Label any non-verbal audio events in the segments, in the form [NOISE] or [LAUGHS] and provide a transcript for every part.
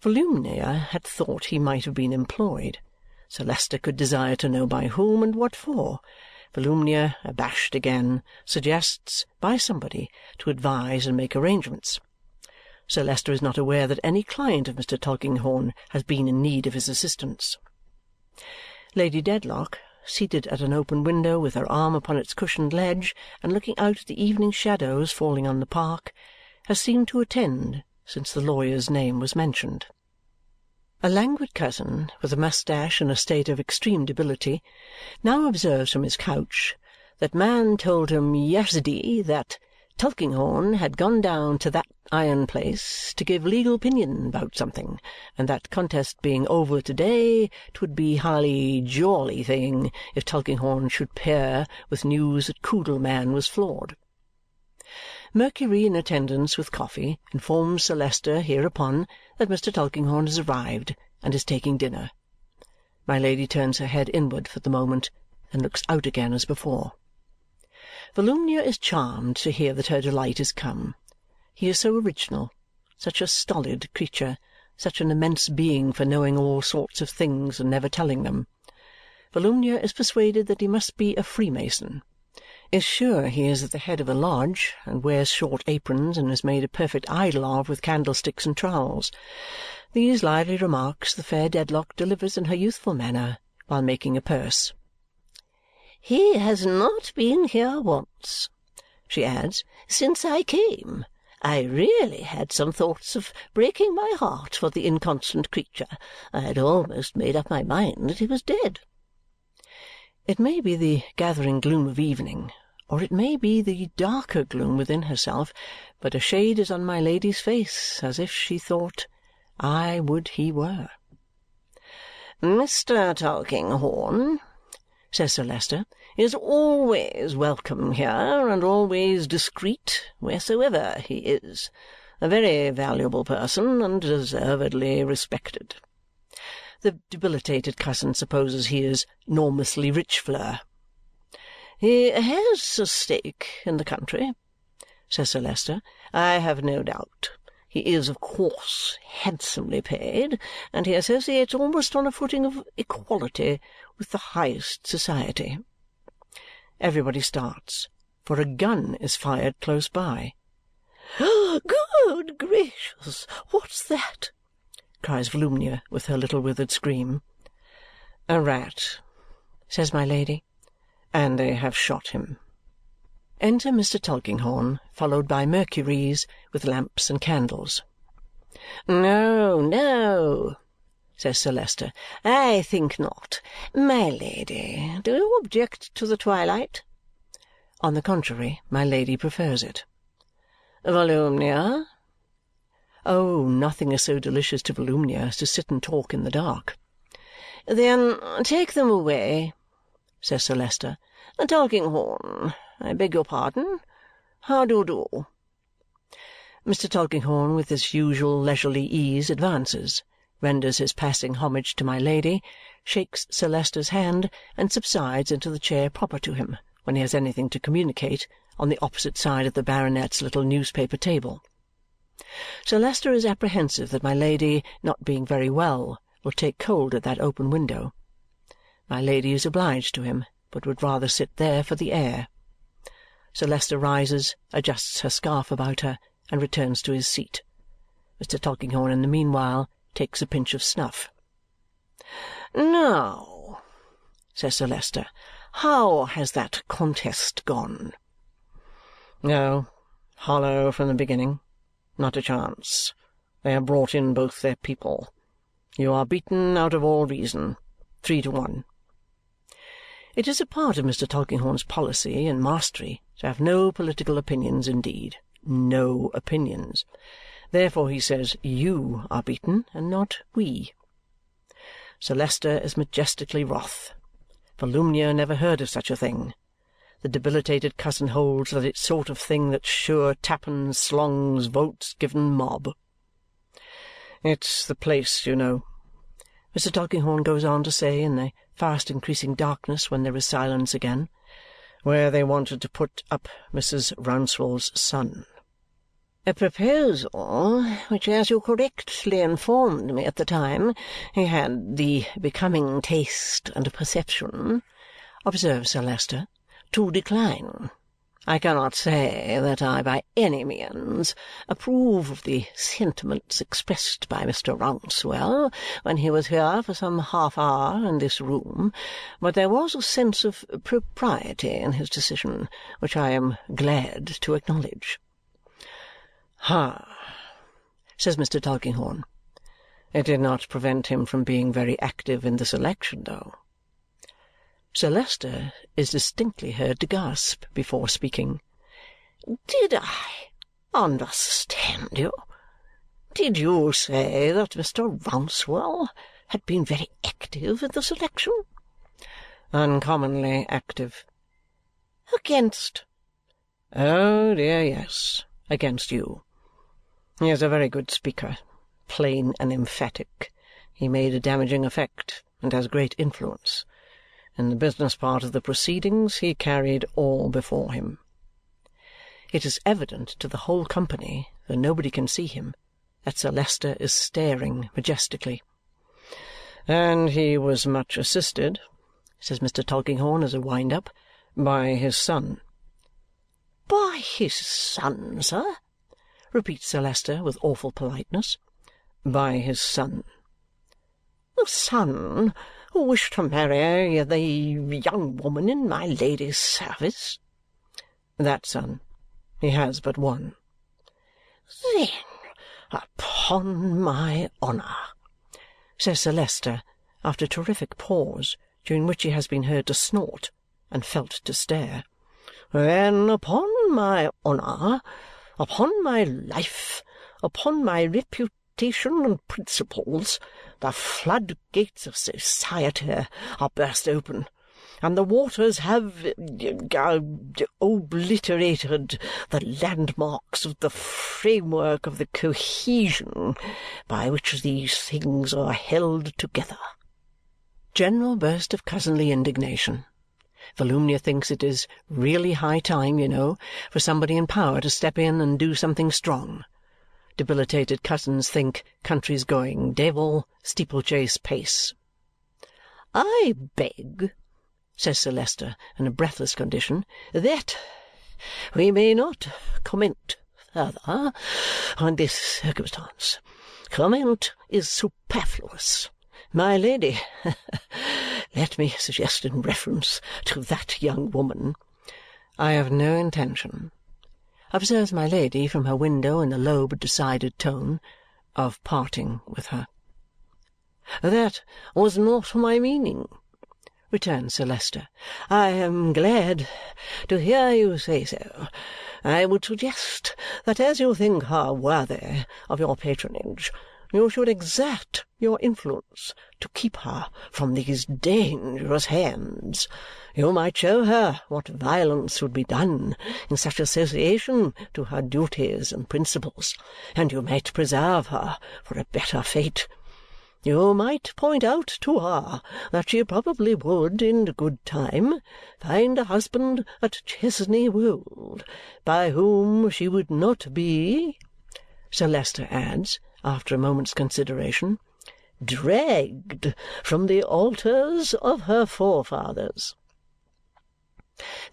Volumnia had thought he might have been employed. Sir Leicester could desire to know by whom and what for. Volumnia, abashed again, suggests, by somebody, to advise and make arrangements. Sir Leicester is not aware that any client of Mr. Tulkinghorn has been in need of his assistance. Lady Dedlock, seated at an open window with her arm upon its cushioned ledge and looking out at the evening shadows falling on the park, has seemed to attend since the lawyer's name was mentioned. A languid cousin with a moustache in a state of extreme debility now observes from his couch that man told him yes'day that Tulkinghorn had gone down to that iron place to give legal opinion about something, and that contest being over to-day, 'twould be highly jolly thing if Tulkinghorn should pair with news that Coodle-man was floored. Mercury in attendance with coffee informs Sir Leicester hereupon that Mr. Tulkinghorn has arrived and is taking dinner. My Lady turns her head inward for the moment, then looks out again as before. Volumnia is charmed to hear that her delight is come. He is so original, such a stolid creature, such an immense being for knowing all sorts of things and never telling them. Volumnia is persuaded that he must be a Freemason, is sure he is at the head of a lodge, and wears short aprons, and is made a perfect idol of with candlesticks and trowels. These lively remarks the fair Dedlock delivers in her youthful manner while making a purse. He has not been here once, she adds, since I came. I really had some thoughts of breaking my heart for the inconstant creature. I had almost made up my mind that he was dead. It may be the gathering gloom of evening, or it may be the darker gloom within herself, but a shade is on my Lady's face as if she thought, I would he were. "Mr. Tulkinghorn," says Sir Leicester, "is always welcome here and always discreet wheresoever he is. A very valuable person and deservedly respected." The debilitated cousin supposes he is enormously rich Fleur. "He has a stake in the country," says Sir Leicester, "I have no doubt. He is, of course, handsomely paid, and he associates almost on a footing of equality with the highest society." Everybody starts, for a gun is fired close by. [GASPS] "Good gracious! What's that?" Cries Volumnia with her little withered scream. "A rat," says my Lady, "and they have shot him." Enter Mr. Tulkinghorn, followed by Mercuries with lamps and candles. "No, no," says Sir Leicester, "I think not. My Lady, do you object to the twilight?" On the contrary, my Lady prefers it. "Volumnia?" Oh, nothing is so delicious to Volumnia as to sit and talk in the dark. "Then take them away," says Sir Leicester. Tulkinghorn, I beg your pardon. How do do?" Mr. Tulkinghorn, with his usual leisurely ease, advances, renders his passing homage to my Lady, shakes Sir Leicester's hand, and subsides into the chair proper to him when he has anything to communicate, on the opposite side of the baronet's little newspaper table. Sir Leicester is apprehensive that my Lady, not being very well, will take cold at that open window. My Lady is obliged to him but would rather sit there for the air. Sir Leicester rises, adjusts her scarf about her, and returns to his seat. Mr. Tulkinghorn in the meanwhile takes a pinch of snuff. "Now," says Sir Leicester, "how has that contest gone?" "Oh, hollow from the beginning. Not a chance. They have brought in both their people. You are beaten out of all reason. Three to one. It is a part of Mr. Tulkinghorn's policy and mastery to have no political opinions indeed, no opinions. Therefore he says you are beaten, and not we. Sir Leicester is majestically wroth. Volumnia never heard of such a thing. The debilitated cousin holds that it's sort of thing that's sure tappens, slongs, votes given mob. It's the place, you know, Mr. Tulkinghorn goes on to say in the fast increasing darkness when there is silence again, where they wanted to put up Mrs. Rouncewell's son. A proposal which, as you correctly informed me at the time, he had the becoming taste and perception, observed Sir Leicester, to decline. I cannot say that I by any means approve of the sentiments expressed by Mr. Rouncewell when he was here for some half hour in this room, but there was a sense of propriety in his decision which I am glad to acknowledge. "Ha!" says Mr. Tulkinghorn. "It did not prevent him from being very active in the selection, though." Sir Leicester is distinctly heard to gasp before speaking. "Did I understand you? Did you say that Mr. Rouncewell had been very active in the selection?" "Uncommonly active." "Against?" "Oh, dear, yes, against you. He is a very good speaker, plain and emphatic. He made a damaging effect, and has great influence. In the business part of the proceedings he carried all before him." It is evident to the whole company, though nobody can see him, that Sir Leicester is staring majestically. "And he was much assisted," says Mr. Tulkinghorn as a wind up, "by his son." "By his son, sir?" repeats Sir Leicester with awful politeness. "By his son." "The son who wished to marry the young woman in my Lady's service?" "That son. He has but one." "Then, upon my honour," says Sir Leicester after a terrific pause, during which he has been heard to snort and felt to stare, "then upon my honour upon my life, upon my reputation and principles, the flood-gates of society are burst open, and the waters have uh, obliterated the landmarks of the framework of the cohesion by which these things are held together." General burst of cousinly indignation. Volumnia thinks it is really high time, you know, for somebody in power to step in and do something strong. Debilitated cousins think country's going devil steeplechase pace. "I beg," says Sir Leicester in a breathless condition, "that we may not comment further on this circumstance. Comment is superfluous. My Lady [LAUGHS] let me suggest in reference to that young woman "I have no intention," observes my Lady from her window in a low but decided tone, "of parting with her." "That was not my meaning," returns Sir Leicester. "I am glad to hear you say so. I would suggest that as you think her worthy of your patronage you should exert your influence to keep her from these dangerous hands. You might show her what violence would be done in such association to her duties and principles, and you might preserve her for a better fate. You might point out to her that she probably would, in good time, find a husband at Chesney Wold, by whom she would not be," Sir Leicester adds after a moment's consideration, "dragged from the altars of her forefathers."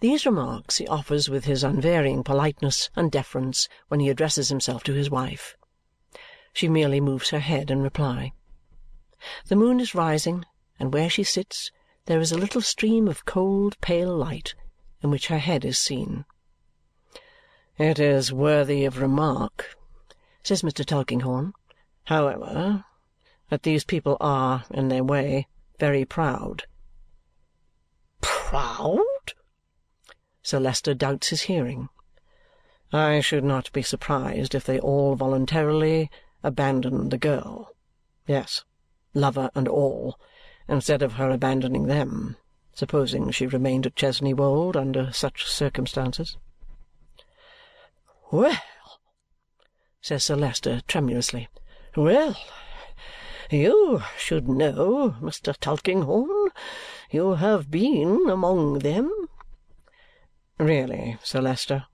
These remarks he offers with his unvarying politeness and deference when he addresses himself to his wife. She merely moves her head in reply. The moon is rising, and where she sits there is a little stream of cold pale light in which her head is seen. "It is worthy of remark," says Mr. Tulkinghorn however, that these people are, in their way, very proud." "Proud?" Sir Leicester doubts his hearing. "I should not be surprised if they all voluntarily abandoned the girl yes, lover and all instead of her abandoning them, supposing she remained at Chesney Wold under such circumstances." Says Sir Leicester tremulously. Well! You should know, Mr. Tulkinghorn. You have been among them." "Really, Sir Leicester,"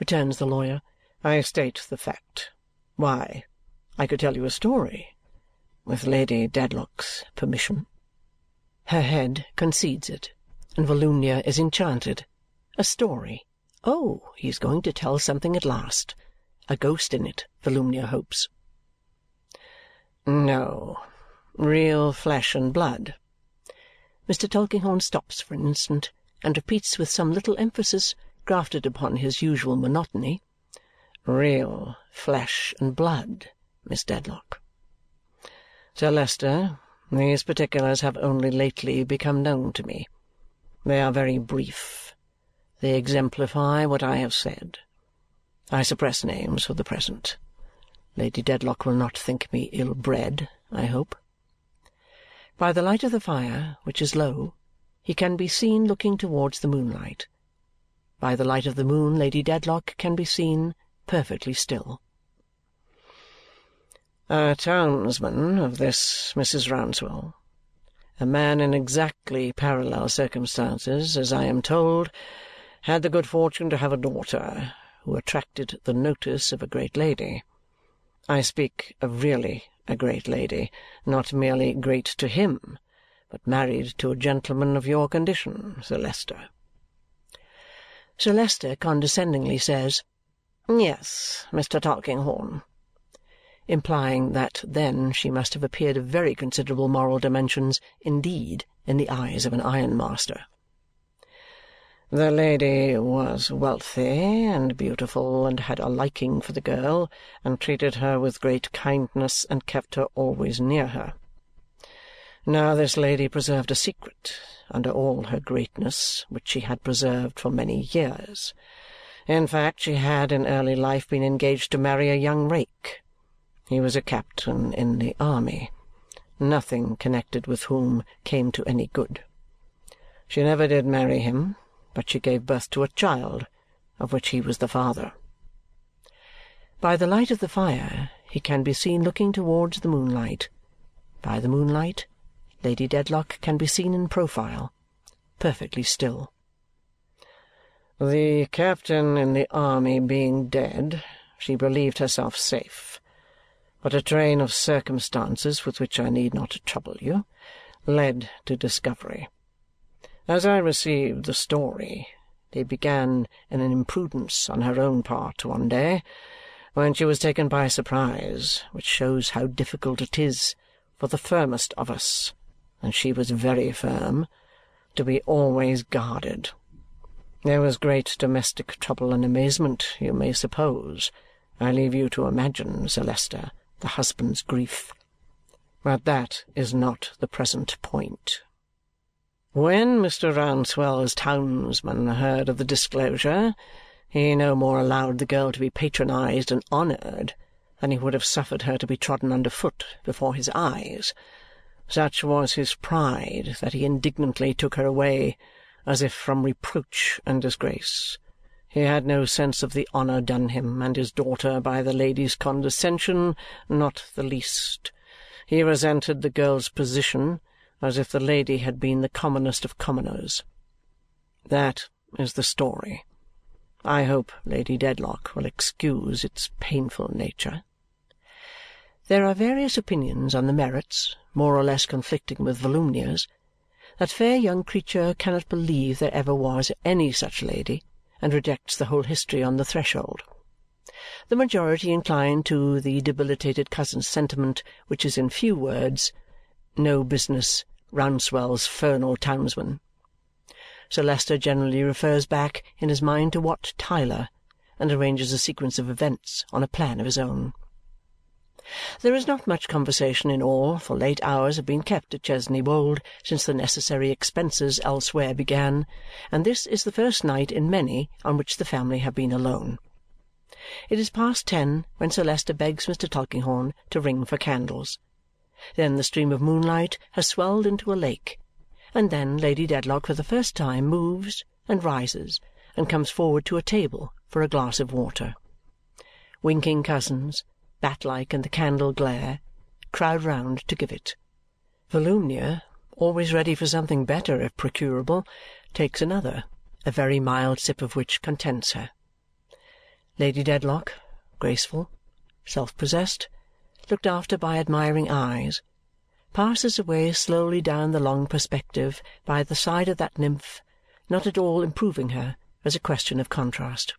returns the lawyer, I state the fact. Why, I could tell you a story, with Lady Dedlock's permission. Her head concedes it, and Volumnia is enchanted. A story. Oh, he is going to tell something at last. A ghost in it, Volumnia hopes. No. Real flesh and blood. Mr. Tulkinghorn stops for an instant and repeats with some little emphasis grafted upon his usual monotony, "Real flesh and blood, Miss Dedlock. Sir Leicester, these particulars have only lately become known to me. They are very brief. They exemplify what I have said. I suppress names for the present. Lady Dedlock will not think me ill-bred, I hope. By the light of the fire, which is low, he can be seen looking towards the moonlight. By the light of the moon Lady Dedlock can be seen perfectly still. A townsman of this Mrs. Rouncewell, a man in exactly parallel circumstances, as I am told, had the good fortune to have a daughter who attracted the notice of a great lady. I speak of really a great lady, not merely great to him, but married to a gentleman of your condition, Sir Leicester. Sir Leicester condescendingly says, "Yes, Mr. Tulkinghorn," implying that then she must have appeared of very considerable moral dimensions indeed in the eyes of an ironmaster. The lady was wealthy and beautiful and had a liking for the girl and treated her with great kindness and kept her always near her. Now this lady preserved a secret, under all her greatness, which she had preserved for many years. In fact, she had in early life been engaged to marry a young rake. He was a captain in the army, nothing connected with whom came to any good. She never did marry him, but she gave birth to a child, of which he was the father. By the light of the fire he can be seen looking towards the moonlight. By the moonlight Lady Dedlock can be seen in profile, perfectly still. The captain in the army being dead, she believed herself safe. But a train of circumstances with which I need not trouble you led to discovery. As I received the story, they began in an imprudence on her own part one day, when she was taken by surprise, which shows how difficult it is for the firmest of us and she was very firm, to be always guarded. There was great domestic trouble and amazement, you may suppose. I leave you to imagine, Sir Leicester, the husband's grief. But that is not the present point. When Mr. Rouncewell's townsman heard of the disclosure, he no more allowed the girl to be patronized and honoured than he would have suffered her to be trodden under foot before his eyes. Such was his pride that he indignantly took her away, as if from reproach and disgrace. He had no sense of the honour done him and his daughter by the lady's condescension, not the least. He resented the girl's position as if the lady had been the commonest of commoners. That is the story. I hope Lady Dedlock will excuse its painful nature. There are various opinions on the merits, more or less conflicting with Volumnia's. That fair young creature cannot believe there ever was any such lady and rejects the whole history on the threshold. The majority incline to the debilitated cousin's sentiment, which is in few words, No business Rouncewell's fernal townsman. Sir Leicester generally refers back in his mind to Wat Tyler and arranges a sequence of events on a plan of his own. There is not much conversation in all, for late hours have been kept at Chesney Wold since the necessary expenses elsewhere began, and this is the first night in many on which the family have been alone. It is past ten when Sir Leicester begs Mr. Tulkinghorn to ring for candles. Then the stream of moonlight has swelled into a lake, and then Lady Dedlock for the first time moves and rises and comes forward to a table for a glass of water. Winking cousins, bat-like in the candle glare, crowd round to give it. Volumnia, always ready for something better if procurable, takes another, a very mild sip of which contents her. Lady Dedlock, graceful, self possessed, looked after by admiring eyes, passes away slowly down the long perspective by the side of that nymph, not at all improving her as a question of contrast.